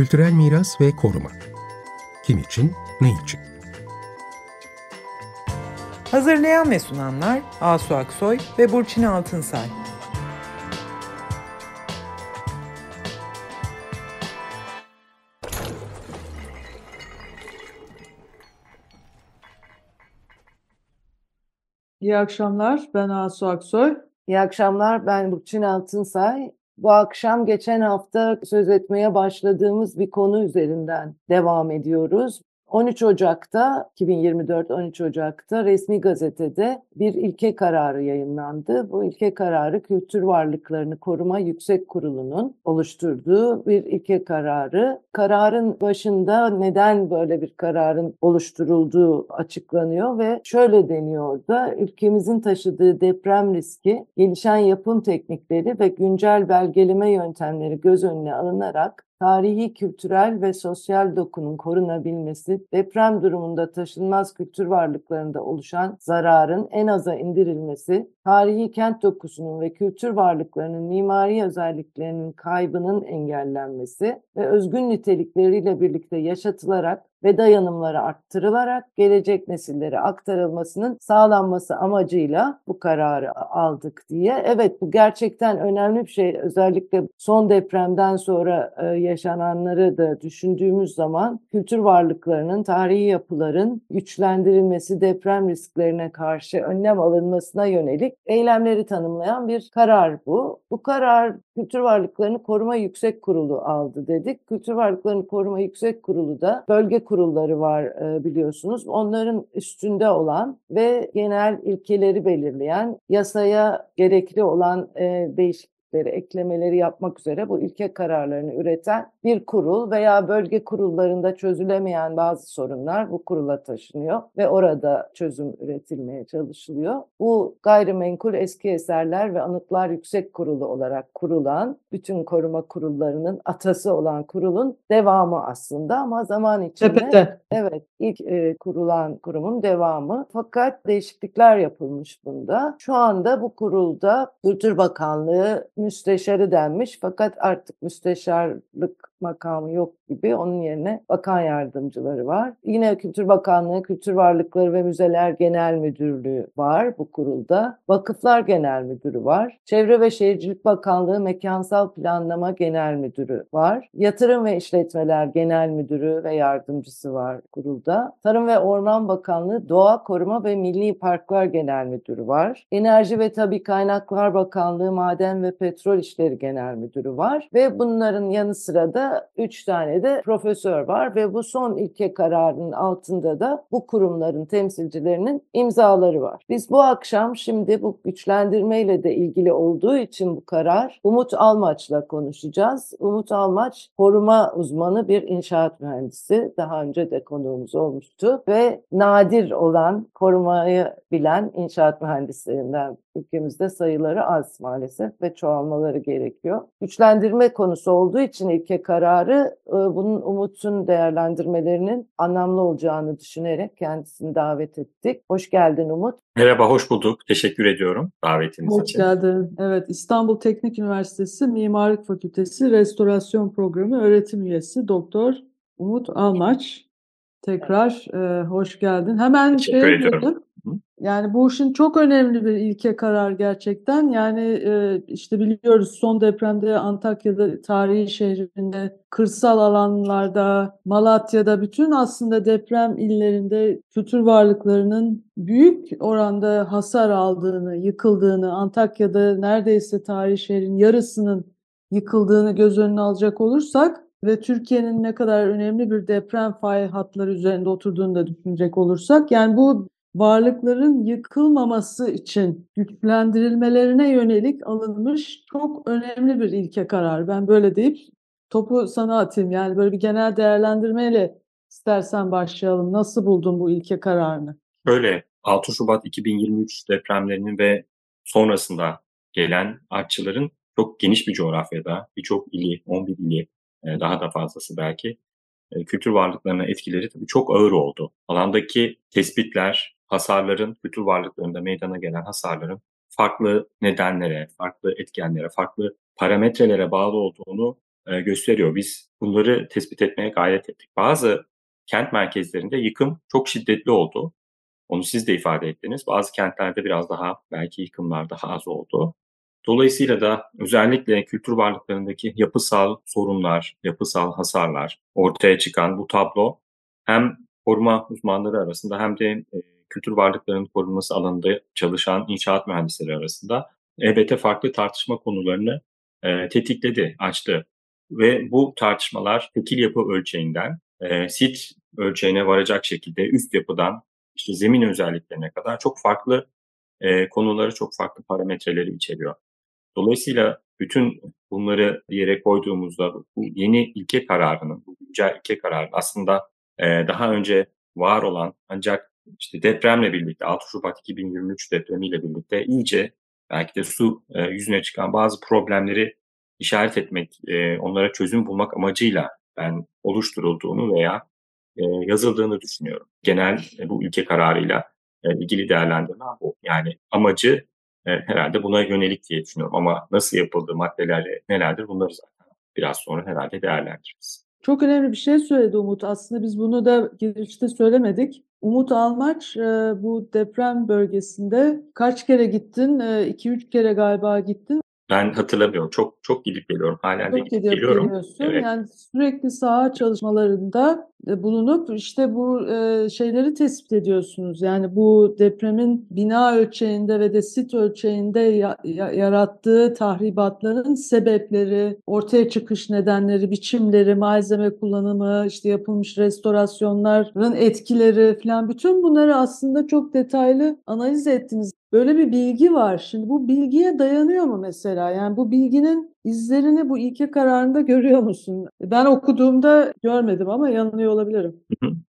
Kültürel miras ve koruma. Kim için, ne için? Hazırlayan ve sunanlar Asu Aksoy ve Burçin Altınsay. İyi akşamlar, ben Asu Aksoy. İyi akşamlar, ben Burçin Altınsay. Bu akşam geçen hafta söz etmeye başladığımız bir konu üzerinden devam ediyoruz. 13 Ocak'ta 2024 13 Ocak'ta resmi gazetede bir ilke kararı yayınlandı. Bu ilke kararı Kültür Varlıklarını Koruma Yüksek Kurulu'nun oluşturduğu bir ilke kararı. Kararın başında neden böyle bir kararın oluşturulduğu açıklanıyor ve şöyle deniyor da ülkemizin taşıdığı deprem riski, gelişen yapım teknikleri ve güncel belgeleme yöntemleri göz önüne alınarak tarihi, kültürel ve sosyal dokunun korunabilmesi, deprem durumunda taşınmaz kültür varlıklarında oluşan zararın en aza indirilmesi, tarihi kent dokusunun ve kültür varlıklarının mimari özelliklerinin kaybının engellenmesi ve özgün nitelikleriyle birlikte yaşatılarak ve dayanımları arttırılarak gelecek nesillere aktarılmasının sağlanması amacıyla bu kararı aldık diye. Evet bu gerçekten önemli bir şey. Özellikle son depremden sonra yaşananları da düşündüğümüz zaman kültür varlıklarının, tarihi yapıların güçlendirilmesi, deprem risklerine karşı önlem alınmasına yönelik eylemleri tanımlayan bir karar bu. Bu karar Kültür Varlıklarını Koruma Yüksek Kurulu aldı dedik. Kültür Varlıklarını Koruma Yüksek Kurulu da bölge kurulları var biliyorsunuz. Onların üstünde olan ve genel ilkeleri belirleyen, yasaya gerekli olan değişik eklemeleri yapmak üzere bu ilke kararlarını üreten bir kurul veya bölge kurullarında çözülemeyen bazı sorunlar bu kurula taşınıyor ve orada çözüm üretilmeye çalışılıyor. Bu gayrimenkul eski eserler ve anıtlar yüksek kurulu olarak kurulan bütün koruma kurullarının atası olan kurulun devamı aslında ama zaman içinde Tepede. evet ilk e, kurulan kurumun devamı fakat değişiklikler yapılmış bunda. Şu anda bu kurulda Kültür Bakanlığı müsteşarı denmiş. Fakat artık müsteşarlık makamı yok gibi. Onun yerine bakan yardımcıları var. Yine Kültür Bakanlığı, Kültür Varlıkları ve Müzeler Genel Müdürlüğü var bu kurulda. Vakıflar Genel Müdürü var. Çevre ve Şehircilik Bakanlığı Mekansal Planlama Genel Müdürü var. Yatırım ve İşletmeler Genel Müdürü ve yardımcısı var kurulda. Tarım ve Orman Bakanlığı Doğa Koruma ve Milli Parklar Genel Müdürü var. Enerji ve Tabi Kaynaklar Bakanlığı Maden ve Petrol İşleri Genel Müdürü var. Ve bunların yanı sıra da üç tane de profesör var ve bu son ilke kararının altında da bu kurumların temsilcilerinin imzaları var. Biz bu akşam şimdi bu güçlendirmeyle de ilgili olduğu için bu karar Umut Almaç'la konuşacağız. Umut Almaç koruma uzmanı bir inşaat mühendisi. Daha önce de konuğumuz olmuştu ve nadir olan korumayı bilen inşaat mühendislerinden ülkemizde sayıları az maalesef ve çoğalmaları gerekiyor. Güçlendirme konusu olduğu için ilke kararı bunun Umut'un değerlendirmelerinin anlamlı olacağını düşünerek kendisini davet ettik. Hoş geldin Umut. Merhaba, hoş bulduk. Teşekkür ediyorum davetiniz hoş için. Hoş geldin. Evet, İstanbul Teknik Üniversitesi Mimarlık Fakültesi Restorasyon Programı öğretim üyesi Doktor Umut Almaç. Tekrar e, hoş geldin. Hemen Teşekkür şey ediyorum. Dedim, yani bu işin çok önemli bir ilke karar gerçekten. Yani e, işte biliyoruz son depremde Antakya'da tarihi şehrinde, kırsal alanlarda, Malatya'da bütün aslında deprem illerinde kültür varlıklarının büyük oranda hasar aldığını, yıkıldığını, Antakya'da neredeyse tarihi şehrin yarısının yıkıldığını göz önüne alacak olursak ve Türkiye'nin ne kadar önemli bir deprem fay hatları üzerinde oturduğunu da düşünecek olursak yani bu varlıkların yıkılmaması için güçlendirilmelerine yönelik alınmış çok önemli bir ilke karar. Ben böyle deyip topu sana atayım. Yani böyle bir genel değerlendirmeyle istersen başlayalım. Nasıl buldun bu ilke kararını? Şöyle 6 Şubat 2023 depremlerinin ve sonrasında gelen artçıların çok geniş bir coğrafyada birçok ili, 11 ili daha da fazlası belki kültür varlıklarına etkileri tabii çok ağır oldu. Alandaki tespitler, hasarların, kültür varlıklarında meydana gelen hasarların farklı nedenlere, farklı etkenlere, farklı parametrelere bağlı olduğunu e, gösteriyor. Biz bunları tespit etmeye gayret ettik. Bazı kent merkezlerinde yıkım çok şiddetli oldu. Onu siz de ifade ettiniz. Bazı kentlerde biraz daha belki yıkımlar daha az oldu. Dolayısıyla da özellikle kültür varlıklarındaki yapısal sorunlar, yapısal hasarlar ortaya çıkan bu tablo hem koruma uzmanları arasında hem de e, kültür varlıklarının korunması alanında çalışan inşaat mühendisleri arasında elbette farklı tartışma konularını e, tetikledi, açtı. Ve bu tartışmalar tekil yapı ölçeğinden e, sit ölçeğine varacak şekilde üst yapıdan işte zemin özelliklerine kadar çok farklı e, konuları, çok farklı parametreleri içeriyor. Dolayısıyla bütün bunları yere koyduğumuzda bu yeni ilke kararının, bu güncel ilke kararı aslında e, daha önce var olan ancak işte depremle birlikte 6 Şubat 2023 depremiyle birlikte iyice belki de su e, yüzüne çıkan bazı problemleri işaret etmek, e, onlara çözüm bulmak amacıyla ben oluşturulduğunu veya e, yazıldığını düşünüyorum. Genel e, bu ülke kararıyla e, ilgili değerlendirme bu. Yani amacı e, herhalde buna yönelik diye düşünüyorum. Ama nasıl yapıldığı maddeler nelerdir bunları zaten biraz sonra herhalde değerlendiririz. Çok önemli bir şey söyledi Umut. Aslında biz bunu da girişte söylemedik. Umut Almaç bu deprem bölgesinde kaç kere gittin? 2-3 kere galiba gittin. Ben hatırlamıyorum. Çok çok gidip geliyorum. Halen de gidip gidip geliyorum. geliyorsun. Evet. Yani sürekli saha çalışmalarında e, bulunup işte bu e, şeyleri tespit ediyorsunuz. Yani bu depremin bina ölçeğinde ve de sit ölçeğinde ya- ya- yarattığı tahribatların sebepleri, ortaya çıkış nedenleri, biçimleri, malzeme kullanımı, işte yapılmış restorasyonların etkileri falan bütün bunları aslında çok detaylı analiz ettiniz. Böyle bir bilgi var. Şimdi bu bilgiye dayanıyor mu mesela? Yani bu bilginin izlerini bu ilke kararında görüyor musun? Ben okuduğumda görmedim ama yanılıyor olabilirim.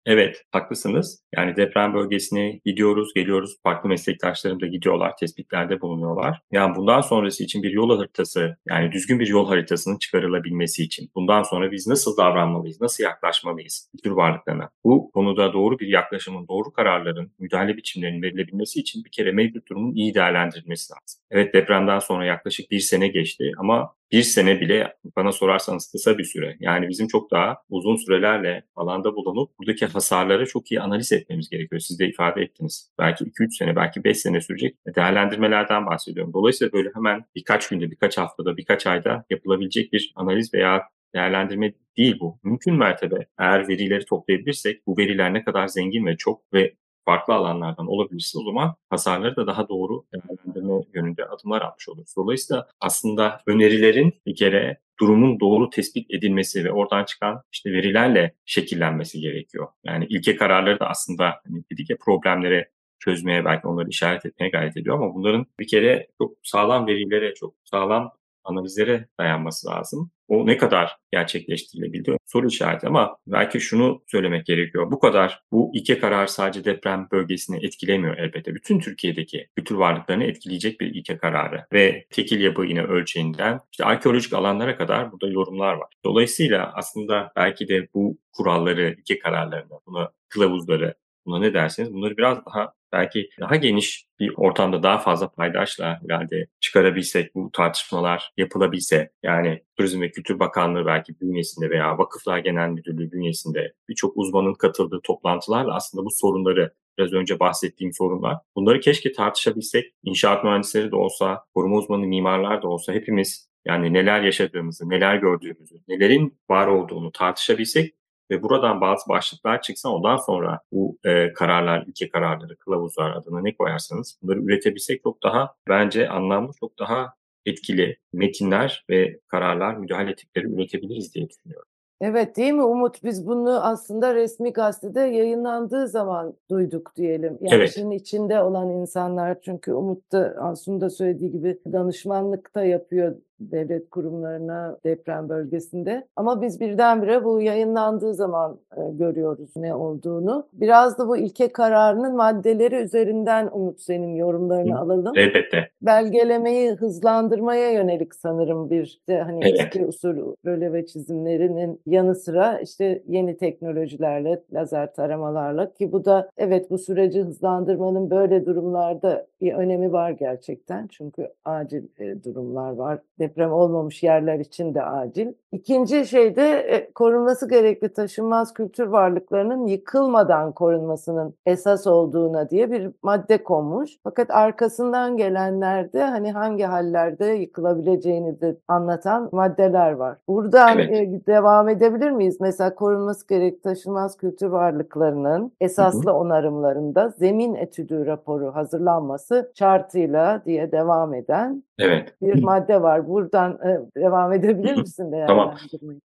Evet, haklısınız. Yani deprem bölgesine gidiyoruz, geliyoruz. Farklı meslektaşlarım da gidiyorlar, tespitlerde bulunuyorlar. Yani bundan sonrası için bir yol haritası, yani düzgün bir yol haritasının çıkarılabilmesi için, bundan sonra biz nasıl davranmalıyız, nasıl yaklaşmalıyız tür varlıklarına? Bu konuda doğru bir yaklaşımın, doğru kararların, müdahale biçimlerinin verilebilmesi için bir kere mevcut durumun iyi değerlendirilmesi lazım. Evet depremden sonra yaklaşık bir sene geçti ama bir sene bile bana sorarsanız kısa bir süre. Yani bizim çok daha uzun sürelerle alanda bulunup buradaki hasarları çok iyi analiz etmemiz gerekiyor. Siz de ifade ettiniz. Belki 2-3 sene, belki 5 sene sürecek değerlendirmelerden bahsediyorum. Dolayısıyla böyle hemen birkaç günde, birkaç haftada, birkaç ayda yapılabilecek bir analiz veya değerlendirme değil bu. Mümkün mertebe eğer verileri toplayabilirsek bu veriler ne kadar zengin ve çok ve farklı alanlardan olabilirse o zaman hasarları da daha doğru değerlendirme yönünde adımlar atmış oluruz. Dolayısıyla aslında önerilerin bir kere durumun doğru tespit edilmesi ve oradan çıkan işte verilerle şekillenmesi gerekiyor. Yani ilke kararları da aslında hani dedik ya problemlere çözmeye belki onları işaret etmeye gayret ediyor ama bunların bir kere çok sağlam verilere, çok sağlam analizlere dayanması lazım. O ne kadar gerçekleştirilebildi soru işareti ama belki şunu söylemek gerekiyor. Bu kadar bu iki karar sadece deprem bölgesini etkilemiyor elbette. Bütün Türkiye'deki kültür varlıklarını etkileyecek bir ilke kararı ve tekil yapı yine ölçeğinden işte arkeolojik alanlara kadar burada yorumlar var. Dolayısıyla aslında belki de bu kuralları, ilke kararlarını, buna kılavuzları, buna ne derseniz bunları biraz daha belki daha geniş bir ortamda daha fazla paydaşla herhalde çıkarabilsek, bu tartışmalar yapılabilse, yani Turizm ve Kültür Bakanlığı belki bünyesinde veya Vakıflar Genel Müdürlüğü bünyesinde birçok uzmanın katıldığı toplantılarla aslında bu sorunları biraz önce bahsettiğim sorunlar. Bunları keşke tartışabilsek. İnşaat mühendisleri de olsa, koruma uzmanı mimarlar da olsa hepimiz yani neler yaşadığımızı, neler gördüğümüzü, nelerin var olduğunu tartışabilsek ve buradan bazı başlıklar çıksa ondan sonra bu e, kararlar, ülke kararları, kılavuzlar adına ne koyarsanız bunları üretebilsek çok daha bence anlamlı, çok daha etkili metinler ve kararlar, müdahale ettikleri üretebiliriz diye düşünüyorum. Evet değil mi Umut? Biz bunu aslında resmi gazetede yayınlandığı zaman duyduk diyelim. Yani Evet. işin içinde olan insanlar çünkü Umut da Asun da söylediği gibi danışmanlık da yapıyor devlet kurumlarına deprem bölgesinde. Ama biz birdenbire bu yayınlandığı zaman e, görüyoruz ne olduğunu. Biraz da bu ilke kararının maddeleri üzerinden Umut senin yorumlarını Hı. alalım Elbette. belgelemeyi hızlandırmaya yönelik sanırım bir de hani Evet. eski usul röleve çizimlerinin yanı sıra işte yeni teknolojilerle, lazer taramalarla ki bu da evet bu süreci hızlandırmanın böyle durumlarda bir önemi var gerçekten. Çünkü acil e, durumlar var. Deprem olmamış yerler için de acil. İkinci şey de e, korunması gerekli taşınmaz kültür varlıklarının yıkılmadan korunmasının esas olduğuna diye bir madde konmuş. Fakat arkasından gelenlerde hani hangi hallerde yıkılabileceğini de anlatan maddeler var. Buradan Evet. e, devam edebilir miyiz? Mesela korunması gerekli taşınmaz kültür varlıklarının esaslı onarımlarında zemin etüdü raporu hazırlanması şartıyla diye devam eden Evet. bir madde var. Buradan e, devam edebilir misin Tamam.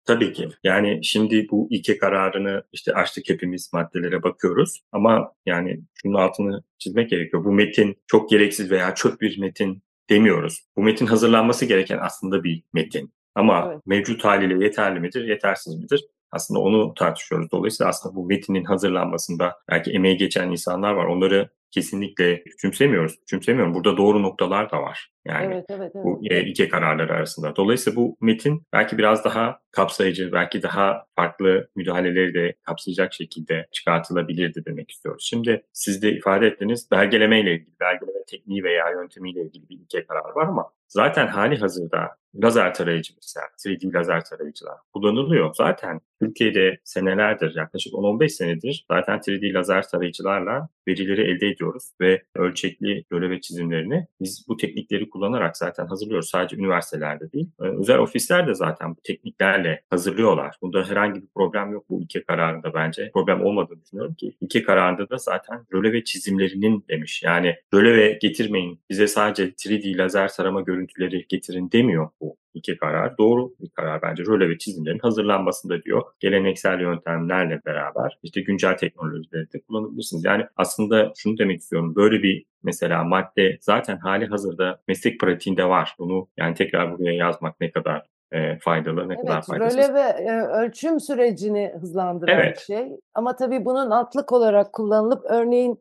Tabii ki. Yani şimdi bu ilke kararını işte açtık hepimiz maddelere bakıyoruz. Ama yani şunun altını çizmek gerekiyor. Bu metin çok gereksiz veya çöp bir metin demiyoruz. Bu metin hazırlanması gereken aslında bir metin. Ama Evet. mevcut haliyle yeterli midir, yetersiz midir? Aslında onu tartışıyoruz. Dolayısıyla aslında bu metinin hazırlanmasında belki emeği geçen insanlar var. Onları kesinlikle küçümsemiyoruz. Küçümsemiyorum. Burada doğru noktalar da var. Yani Evet, evet, evet. bu ilke kararları arasında. Dolayısıyla bu metin belki biraz daha kapsayıcı, belki daha farklı müdahaleleri de kapsayacak şekilde çıkartılabilirdi demek istiyoruz. Şimdi siz de ifade ettiniz belgeleme ile ilgili, belgeleme tekniği veya yöntemiyle ilgili bir ilke kararı var ama zaten hali hazırda lazer tarayıcı mesela 3D lazer tarayıcılar kullanılıyor. Zaten Türkiye'de senelerdir yaklaşık 10-15 senedir zaten 3D lazer tarayıcılarla verileri elde ediyoruz ve ölçekli görev çizimlerini biz bu teknikleri kullanarak zaten hazırlıyoruz. Sadece üniversitelerde değil. Ee, Özel ofisler de zaten bu tekniklerle hazırlıyorlar. Bunda herhangi bir problem yok bu ilke kararında bence. Problem olmadığını düşünüyorum ki. İlke kararında da zaten röleve çizimlerinin demiş. Yani röleve getirmeyin bize sadece 3D lazer tarama görüntüleri getirin demiyor bu iki karar. Doğru bir karar bence. Röle ve çizimlerin hazırlanmasında diyor. Geleneksel yöntemlerle beraber işte güncel teknolojileri de kullanabilirsiniz. Yani aslında şunu demek istiyorum. Böyle bir mesela madde zaten hali hazırda meslek pratiğinde var. Bunu yani tekrar buraya yazmak ne kadar e, faydalı, ne kadar Evet, faydasız. röle ve e, ölçüm sürecini hızlandıran Evet. bir şey. Ama tabii bunun altlık olarak kullanılıp örneğin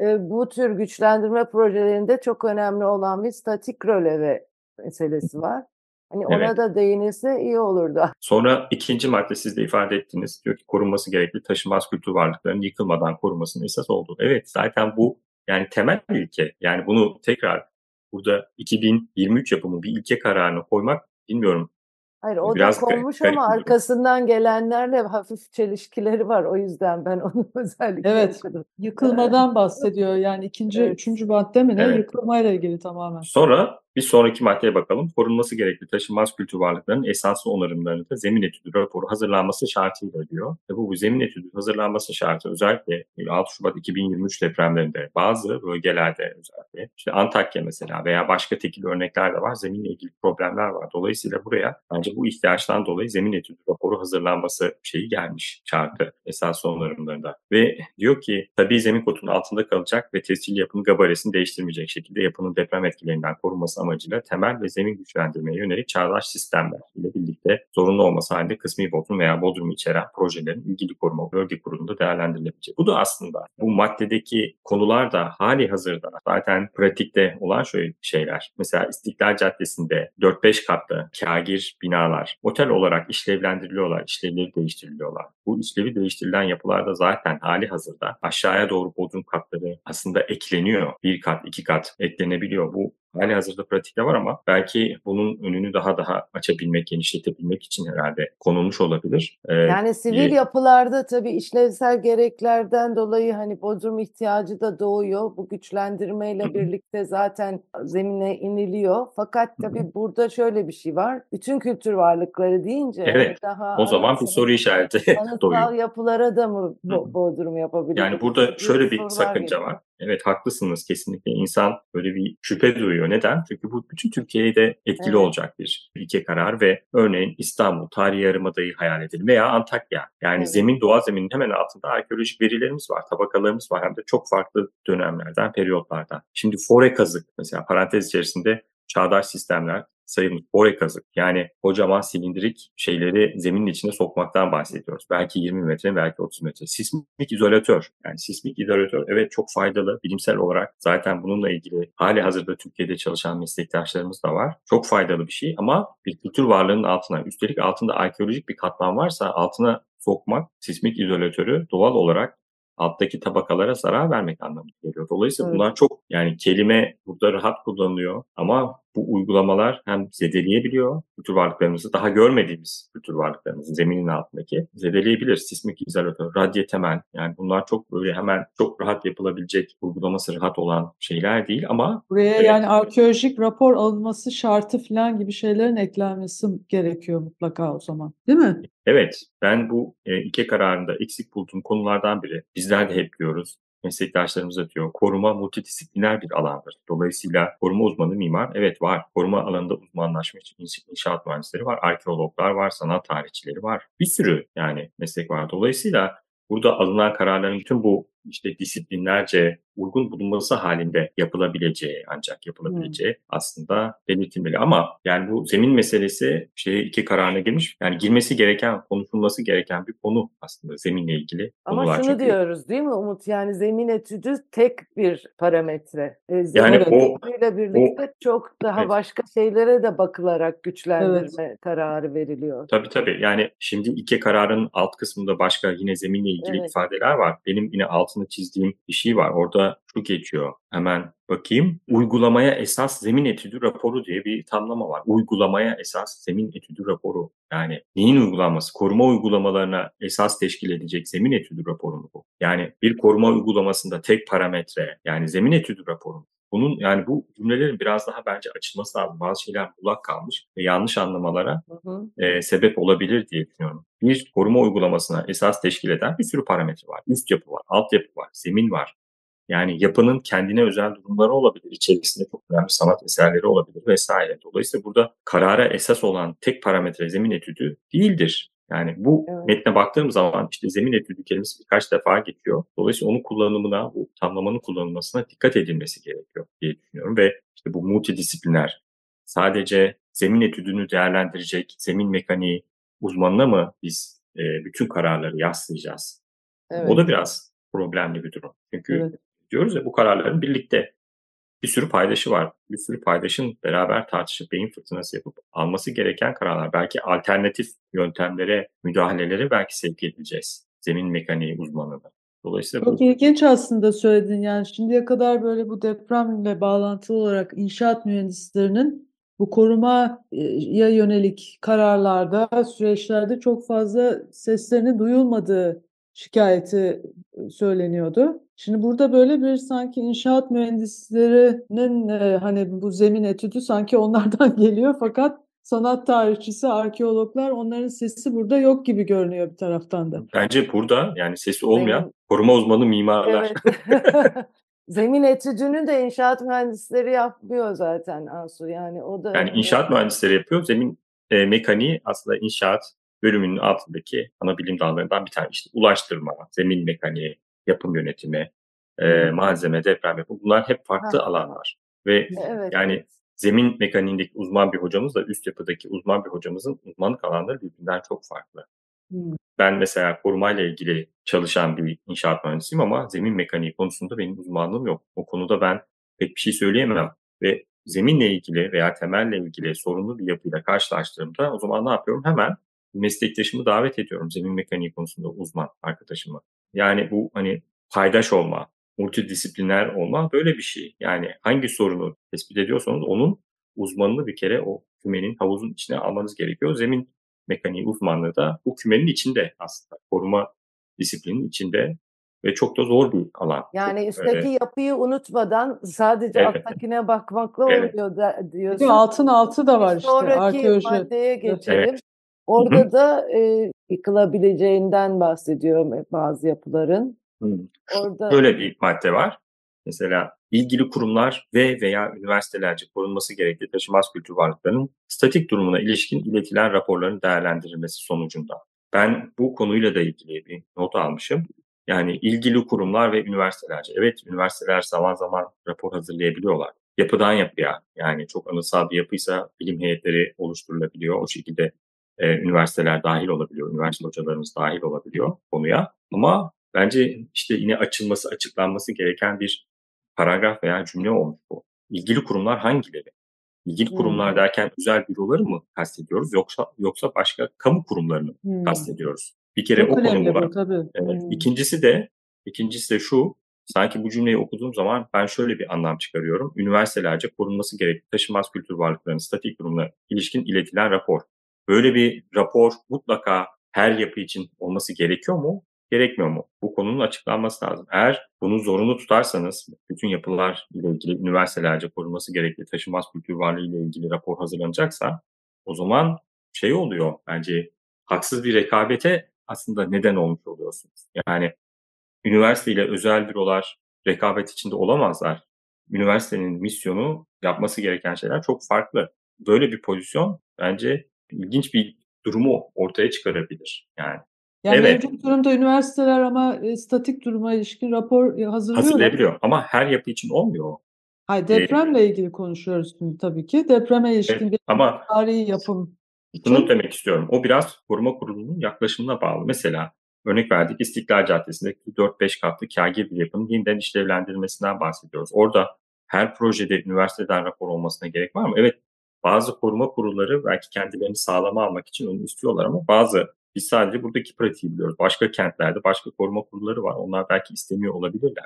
e, bu tür güçlendirme projelerinde çok önemli olan bir statik röleve meselesi var. Hani ona Evet. da değinilse iyi olurdu. Sonra ikinci madde siz de ifade ettiniz. Diyor ki korunması gerekli taşınmaz kültür varlıklarının yıkılmadan korunmasının esas olduğu. Evet zaten bu yani temel bir ilke. Yani bunu tekrar burada 2023 yapımı bir ilke kararını koymak bilmiyorum. Hayır o Biraz da konmuş garip ama durum. arkasından gelenlerle hafif çelişkileri var. O yüzden ben onu özellikle Evet. okudum. Yıkılmadan bahsediyor. Yani ikinci, Evet. üçüncü madde mi ne? Evet. Yıkılmayla ilgili tamamen. Sonra bir sonraki maddeye bakalım. Korunması gerekli taşınmaz kültür varlıklarının esaslı onarımlarını da zemin etüdü raporu hazırlanması şartıyla diyor. Ve bu, bu zemin etüdü hazırlanması şartı özellikle 6 Şubat 2023 depremlerinde bazı bölgelerde özellikle işte Antakya mesela veya başka tekil örnekler de var. Zeminle ilgili problemler var. Dolayısıyla buraya bence bu ihtiyaçtan dolayı zemin etüdü raporu hazırlanması şeyi gelmiş şartı esaslı onarımlarında. Ve diyor ki tabii zemin kotunun altında kalacak ve tescilli yapının gabaresini değiştirmeyecek şekilde yapının deprem etkilerinden korunması amacıyla temel ve zemin güçlendirmeye yönelik çağdaş sistemler ile birlikte zorunlu olması halinde kısmi bodrum veya bodrum içeren projelerin ilgili koruma bölge kurulunda değerlendirilebilecek. Bu da aslında bu maddedeki konular da hali hazırda zaten pratikte olan şöyle şeyler. Mesela İstiklal Caddesi'nde 4-5 katlı kagir binalar otel olarak işlevlendiriliyorlar, işlevleri değiştiriliyorlar. Bu işlevi değiştirilen yapılarda zaten hali hazırda aşağıya doğru bodrum katları aslında ekleniyor. Bir kat, iki kat eklenebiliyor. Bu hali hazırda pratikte var ama belki bunun önünü daha daha açabilmek, genişletebilmek için herhalde konulmuş olabilir. Ee, Yani sivil diye- yapılarda tabii işlevsel gereklerden dolayı hani bodrum ihtiyacı da doğuyor. Bu güçlendirmeyle birlikte zaten zemine iniliyor. Fakat tabii burada şöyle bir şey var. Bütün kültür varlıkları deyince Evet, daha o zaman bir soru işareti doğuyor. yapılara da mı bodrum yapabiliriz? Yani burada şöyle bir sakınca geliyor. var. Evet haklısınız kesinlikle. İnsan böyle bir şüphe duyuyor. Neden? Çünkü bu bütün Türkiye'ye de etkili Evet. olacak bir ilke karar ve örneğin İstanbul, Tarihi Yarımada'yı hayal edelim veya Antakya. Yani Evet. zemin, doğa zeminin hemen altında arkeolojik verilerimiz var, tabakalarımız var hem de çok farklı dönemlerden, periyotlardan. Şimdi fore kazık mesela parantez içerisinde çağdaş sistemler sayılmış fore kazık. Yani kocaman silindirik şeyleri zeminin içine sokmaktan bahsediyoruz. Belki 20 metre, belki 30 metre. Sismik izolatör. Yani sismik izolatör evet çok faydalı. Bilimsel olarak zaten bununla ilgili hali hazırda Türkiye'de çalışan meslektaşlarımız da var. Çok faydalı bir şey ama bir kültür varlığının altına, üstelik altında arkeolojik bir katman varsa altına sokmak sismik izolatörü doğal olarak alttaki tabakalara zarar vermek anlamına geliyor. Dolayısıyla Evet. bunlar çok yani kelime burada rahat kullanılıyor ama bu uygulamalar hem zedeleyebiliyor kültür varlıklarımızı, daha görmediğimiz kültür varlıklarımızı zeminin altındaki zedeleyebilir. Sismik izolatör, radyo temel yani bunlar çok böyle hemen çok rahat yapılabilecek, uygulaması rahat olan şeyler değil ama Buraya Evet. yani arkeolojik rapor alınması şartı falan gibi şeylerin eklenmesi gerekiyor mutlaka o zaman. Değil mi? Evet, ben bu e, ilke kararında eksik bulduğum konulardan biri. Bizler de hep diyoruz, meslektaşlarımız da diyor, koruma multidisipliner bir alandır. Dolayısıyla koruma uzmanı mimar, evet var. Koruma alanında uzmanlaşmış inş- inşaat mühendisleri var, arkeologlar var, sanat tarihçileri var. Bir sürü yani meslek var. Dolayısıyla burada alınan kararların bütün bu işte disiplinlerce uygun bulunması halinde yapılabileceği ancak yapılabileceği aslında belirtilmeli. Ama yani bu zemin meselesi şeye iki kararına girmiş. Yani girmesi gereken, konuşulması gereken bir konu aslında zeminle ilgili Ama şunu Çünkü diyoruz değil mi Umut? Yani zemin etüdü tek bir parametre. E, zemin Yani o- etüdüyle birlikte çok daha Evet. başka şeylere de bakılarak güçlendirme kararı veriliyor. Tabii tabii. Yani şimdi iki kararın alt kısmında başka yine zeminle ilgili Evet. ifadeler var. Benim yine altını çizdiğim bir şey var. Orada şu geçiyor. Hemen bakayım. Uygulamaya esas zemin etüdü raporu diye bir tamlama var. Uygulamaya esas zemin etüdü raporu. Yani neyin uygulanması? Koruma uygulamalarına esas teşkil edecek zemin etüdü raporu mu bu? Yani bir koruma uygulamasında tek parametre yani zemin etüdü raporu mu? Bunun yani bu cümlelerin biraz daha bence açılması lazım. Bazı şeyler kulak kalmış ve yanlış anlamalara Hı hı. e, sebep olabilir diye düşünüyorum. Bir koruma uygulamasına esas teşkil eden bir sürü parametre var. Üst yapı var, altyapı var, zemin var. Yani yapının kendine özel durumları olabilir. İçerisinde çok önemli sanat eserleri olabilir vesaire. Dolayısıyla burada karara esas olan tek parametre zemin etüdü değildir. Yani bu Evet. metne baktığım zaman işte zemin etüdü kelimesi birkaç defa geçiyor. Dolayısıyla onun kullanımına, bu tamlamanın kullanılmasına dikkat edilmesi gerekiyor diye düşünüyorum. Ve işte bu multidisipliner, sadece zemin etüdünü değerlendirecek zemin mekaniği uzmanına mı biz e, bütün kararları yaslayacağız? Evet. O da biraz problemli bir durum. Çünkü Evet. Diyoruz ya bu kararların birlikte bir sürü paydaşı var. Bir sürü paydaşın beraber tartışıp beyin fırtınası yapıp alması gereken kararlar. Belki alternatif yöntemlere, müdahalelere belki sevk edeceğiz. Zemin mekaniği uzmanına. Dolayısıyla Çok bu ilginç aslında söylediğin yani şimdiye kadar böyle bu depremle bağlantılı olarak inşaat mühendislerinin bu korumaya yönelik kararlarda, süreçlerde çok fazla seslerinin duyulmadığı şikayeti söyleniyordu. Şimdi burada böyle bir sanki inşaat mühendislerinin e, hani bu zemin etüdü sanki onlardan geliyor fakat sanat tarihçisi, arkeologlar onların sesi burada yok gibi görünüyor bir taraftan da. bence burada yani sesi olmayan Zemin- koruma uzmanı mimarlar. Evet. Zemin etüdünü de inşaat mühendisleri yapmıyor zaten Ansu. Yani o da Yani inşaat mühendisleri yapıyor. Zemin e, mekaniği aslında inşaat bölümünün altındaki ana bilim dallarından bir tane. İşte ulaştırma, zemin mekaniği, yapım yönetimi, e, malzeme, deprem yapımı. Bunlar hep farklı Ha. alanlar. Ve Evet. yani zemin mekaniğindeki uzman bir hocamızla üst yapıdaki uzman bir hocamızın uzmanlık alanları birbirinden çok farklı. Hmm. Ben mesela korumayla ilgili çalışan bir inşaat mühendisiyim ama zemin mekaniği konusunda benim uzmanlığım yok. O konuda ben pek bir şey söyleyemem. Ve zeminle ilgili veya temelle ilgili sorunlu bir yapıyla karşılaştığımda o zaman ne yapıyorum? Hemen meslektaşımı davet ediyorum zemin mekaniği konusunda uzman arkadaşımı. Yani bu hani paydaş olma, multidisipliner olma böyle bir şey. Yani hangi sorunu tespit ediyorsanız onun uzmanını bir kere o kümenin havuzun içine almanız gerekiyor. Zemin mekaniği uzmanlığı da bu kümenin içinde aslında. Koruma disiplinin içinde ve çok da zor bir alan. Yani üstteki e, yapıyı unutmadan sadece Evet. alttakine bakmakla Evet. oluyor da, diyorsun. altın altı da var Bir işte sonraki arkeoloji. maddeye geçelim. Evet. Orada da e, yıkılabileceğinden bahsediyor bazı yapıların. hmm, Orada Böyle bir madde var. Mesela ilgili kurumlar ve veya üniversitelerce korunması gerekli taşımaz kültür varlıklarının statik durumuna ilişkin iletilen raporların değerlendirilmesi sonucunda. Ben bu konuyla da ilgili bir not almışım. Yani ilgili kurumlar ve üniversitelerce. Evet üniversiteler zaman zaman rapor hazırlayabiliyorlar. Yapıdan yapıya yani çok anısal bir yapıysa bilim heyetleri oluşturulabiliyor. O şekilde e, üniversiteler dahil olabiliyor. Üniversite hocalarımız dahil olabiliyor konuya. Ama bence işte yine açılması, açıklanması gereken bir paragraf veya cümle olmuş bu. İlgili kurumlar hangileri? İlgili Hmm. kurumlar derken özel büroları mı kastediyoruz yoksa yoksa başka kamu kurumlarını Hmm. kastediyoruz? Bir kere Çok o bu var. tabii. Evet. Hmm. İkincisi de İkincisi de şu, sanki bu cümleyi okuduğum zaman ben şöyle bir anlam çıkarıyorum. Üniversitelerce korunması gerekli taşınmaz kültür varlıklarının statik durumuna ilişkin iletilen rapor. Böyle bir rapor mutlaka her yapı için olması gerekiyor mu? Gerekmiyor mu? Bu konunun açıklanması lazım. Eğer bunu zorunlu tutarsanız bütün yapılar ile ilgili üniversitelerce korunması gerekli taşınmaz kültür varlığı ile ilgili rapor hazırlanacaksa o zaman şey oluyor bence haksız bir rekabete aslında neden olmuş oluyorsunuz. Yani üniversite ile özel bürolar rekabet içinde olamazlar. Üniversitenin misyonu yapması gereken şeyler çok farklı. Böyle bir pozisyon bence ilginç bir durumu ortaya çıkarabilir. Yani Yani Evet. mevcut durumda üniversiteler ama e, statik duruma ilişkin rapor e, hazırlıyorlar. hazırlayabiliyor ama her yapı için olmuyor. Hayır, depremle ilgili konuşuyoruz şimdi tabii ki. Depreme ilişkin Evet, bir ama tarihi yapım için. Şunu demek istiyorum. O biraz koruma kurulunun yaklaşımına bağlı. Mesela örnek verdik İstiklal Caddesi'ndeki 4-5 katlı kâgir bir yapının yeniden işlevlendirilmesinden bahsediyoruz. Orada her projede üniversiteden rapor olmasına gerek var mı? Evet bazı koruma kurulları belki kendilerini sağlama almak için onu istiyorlar ama bazı biz sadece buradaki pratiği biliyoruz. Başka kentlerde başka koruma kurulları var. Onlar belki istemiyor olabilirler.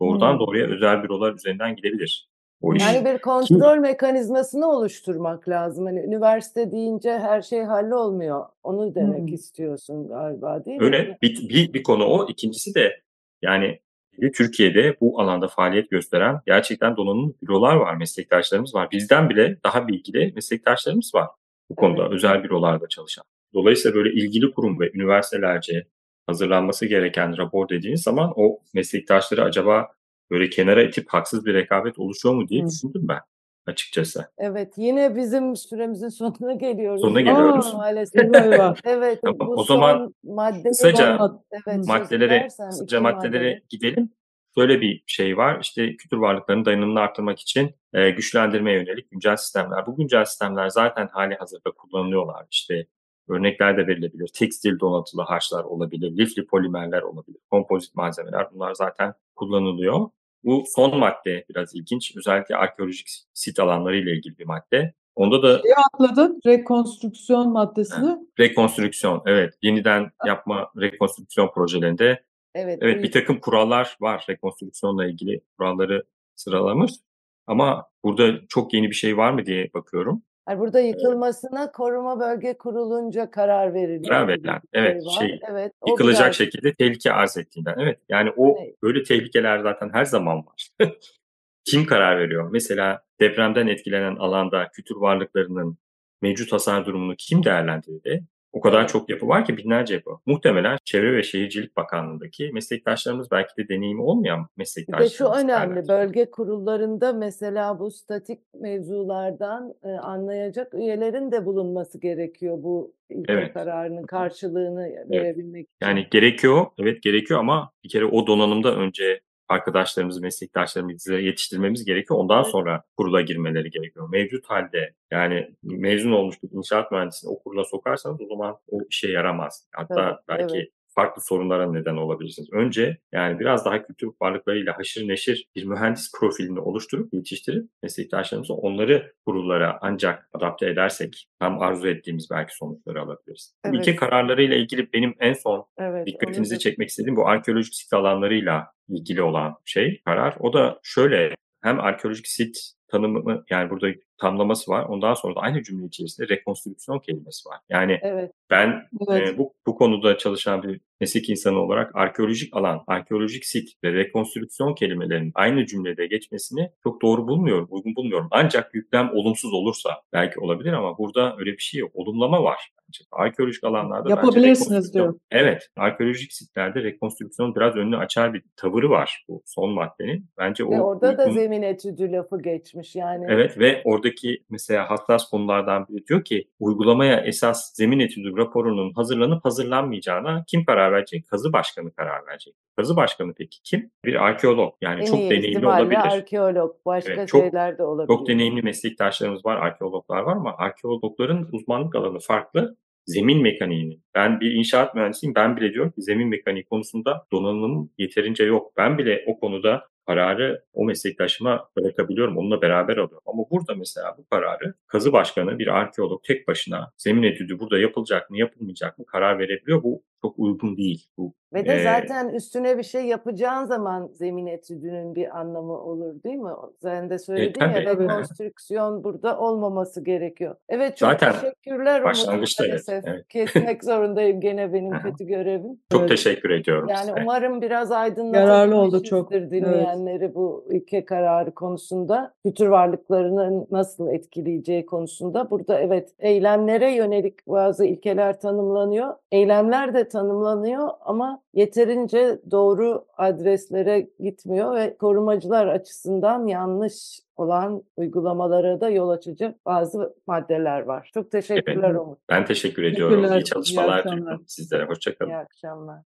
Doğrudan Hmm. doğruya özel bürolar üzerinden gidebilir. O iş. Yani bir kontrol mekanizmasını oluşturmak lazım. Hani üniversite deyince her şey hallolmuyor. Onu demek Hmm. istiyorsun galiba değil mi? Öyle bir, bir, bir konu o. İkincisi de yani de Türkiye'de bu alanda faaliyet gösteren gerçekten donanımlı bürolar var, meslektaşlarımız var. Bizden bile daha bilgili meslektaşlarımız var bu konuda Evet. özel bürolarda çalışan. Dolayısıyla böyle ilgili kurum ve üniversitelerce hazırlanması gereken rapor dediğiniz zaman o meslektaşları acaba böyle kenara itip haksız bir rekabet oluşuyor mu diye Hı. düşündüm ben açıkçası. Evet, yine bizim süremizin sonuna geliyoruz. Sonuna geliyoruz. Aa, Maalesef. Evet, Tamam, bu o zaman madde kısaca evet, maddelere, kısaca maddelere madde. gidelim. Şöyle bir şey var. İşte kültür varlıklarının dayanımını arttırmak için e, güçlendirmeye yönelik güncel sistemler. Bu güncel sistemler zaten hali hazırda kullanılıyorlar. İşte örnekler de verilebilir. Tekstil donatılı harçlar olabilir, lifli polimerler olabilir, kompozit malzemeler bunlar zaten kullanılıyor. Bu son madde biraz ilginç. Özellikle arkeolojik sit alanları ile ilgili bir madde. Onda da Şeyi atladın, rekonstrüksiyon maddesini. rekonstrüksiyon, evet yeniden yapma rekonstrüksiyon projelerinde Evet, Evet bir takım kurallar var rekonstrüksiyonla ilgili kuralları sıralamış. Ama burada çok yeni bir şey var mı diye bakıyorum. Yani burada yıkılmasına koruma bölge kurulunca karar veriliyor. Karar verilen, evet, var. şey, evet, Yıkılacak biraz- şekilde tehlike arz ettiğinden. Evet yani o Evet. böyle tehlikeler zaten her zaman var. Kim karar veriyor? Mesela depremden etkilenen alanda kültür varlıklarının mevcut hasar durumunu kim değerlendirdi? O kadar Evet. çok yapı var ki binlerce yapı. Muhtemelen Çevre ve Şehircilik Bakanlığı'ndaki meslektaşlarımız belki de deneyimi olmayan meslektaşlarımız. şu önemli, değerlendiriyor. bölge kurullarında mesela bu statik mevzulardan e, anlayacak üyelerin de bulunması gerekiyor bu Evet. kararının karşılığını verebilmek için. Yani gerekiyor, evet gerekiyor ama bir kere o donanımda önce arkadaşlarımızı, meslektaşlarımızı yetiştirmemiz gerekiyor. Ondan Evet. sonra kurula girmeleri gerekiyor. Mevcut halde yani mezun olmuş bir inşaat mühendisini o kurula sokarsanız o zaman o işe yaramaz. Hatta Tabii, belki evet. Farklı sorunlara neden olabilirsiniz. Önce yani biraz daha kültür varlıklarıyla haşır neşir bir mühendis profilini oluşturup yetiştirip meslektaşlarımızı onları kurullara ancak adapte edersek tam arzu ettiğimiz belki sonuçları alabiliriz. Bu Evet. İlke kararlarıyla ilgili benim en son Evet, dikkatinizi çekmek istediğim bu arkeolojik sit alanlarıyla ilgili olan şey karar. O da şöyle hem arkeolojik sit tanımı yani burada tamlaması var. Ondan sonra da aynı cümle içerisinde rekonstrüksiyon kelimesi var. Yani Evet, ben Evet. e, bu, bu konuda çalışan bir meslek insanı olarak arkeolojik alan, arkeolojik sit ve rekonstrüksiyon kelimelerinin aynı cümlede geçmesini çok doğru bulmuyorum, uygun bulmuyorum. Ancak yüklem olumsuz olursa belki olabilir ama burada öyle bir şey yok. Olumlama var. Bence. Arkeolojik alanlarda Yapabilirsiniz diyor. Evet, arkeolojik sitlerde rekonstrüksiyon biraz önünü açar bir tavırı var bu son maddenin. Bence o ve orada da uygun- zemin etüdü lafı geçmiş yani. Evet ve oradaki mesela hassas konulardan biri diyor ki uygulamaya esas zemin etüdü raporunun hazırlanıp hazırlanmayacağına kim karar verecek? Kazı başkanı karar verecek. Kazı başkanı peki kim? Bir arkeolog yani en çok deneyimli olabilir. arkeolog, başka Evet, çok- şeyler de olabilir. Çok deneyimli meslektaşlarımız var, arkeologlar var ama arkeologların uzmanlık alanı farklı. Zemin mekaniğini. Ben bir inşaat mühendisiyim. Ben bile diyorum ki zemin mekaniği konusunda donanımım yeterince yok. Ben bile o konuda kararı o meslektaşıma bırakabiliyorum. Onunla beraber alıyorum. Ama burada mesela bu kararı kazı başkanı bir arkeolog tek başına zemin etüdü burada yapılacak mı yapılmayacak mı karar verebiliyor. Bu çok uygun değil. Bu Ve de Ee, zaten üstüne bir şey yapacağın zaman zemin etüdünün bir anlamı olur değil mi? Sen de söyledin ya tabii. Tabii. rekonstrüksiyon burada olmaması gerekiyor. Evet çok Zaten teşekkürler başlangıçta evet. Kesmek zorundayım gene benim kötü görevim. çok Evet. teşekkür ediyorum Yani size. umarım biraz Yararlı oldu çok. aydınlatabilmişizdir Evet. dinleyenleri bu ülke kararı konusunda. Kültür varlıklarının nasıl etkileyeceği konusunda. Burada evet eylemlere yönelik bazı ilkeler tanımlanıyor. Eylemler de tanımlanıyor ama yeterince doğru adreslere gitmiyor ve korumacılar açısından yanlış olan uygulamalara da yol açıcı bazı maddeler var. Çok teşekkürler Evet. Umut. Ben teşekkür ediyorum. Teşekkürler, İyi çalışmalar diliyorum sizlere. Hoşçakalın. İyi akşamlar.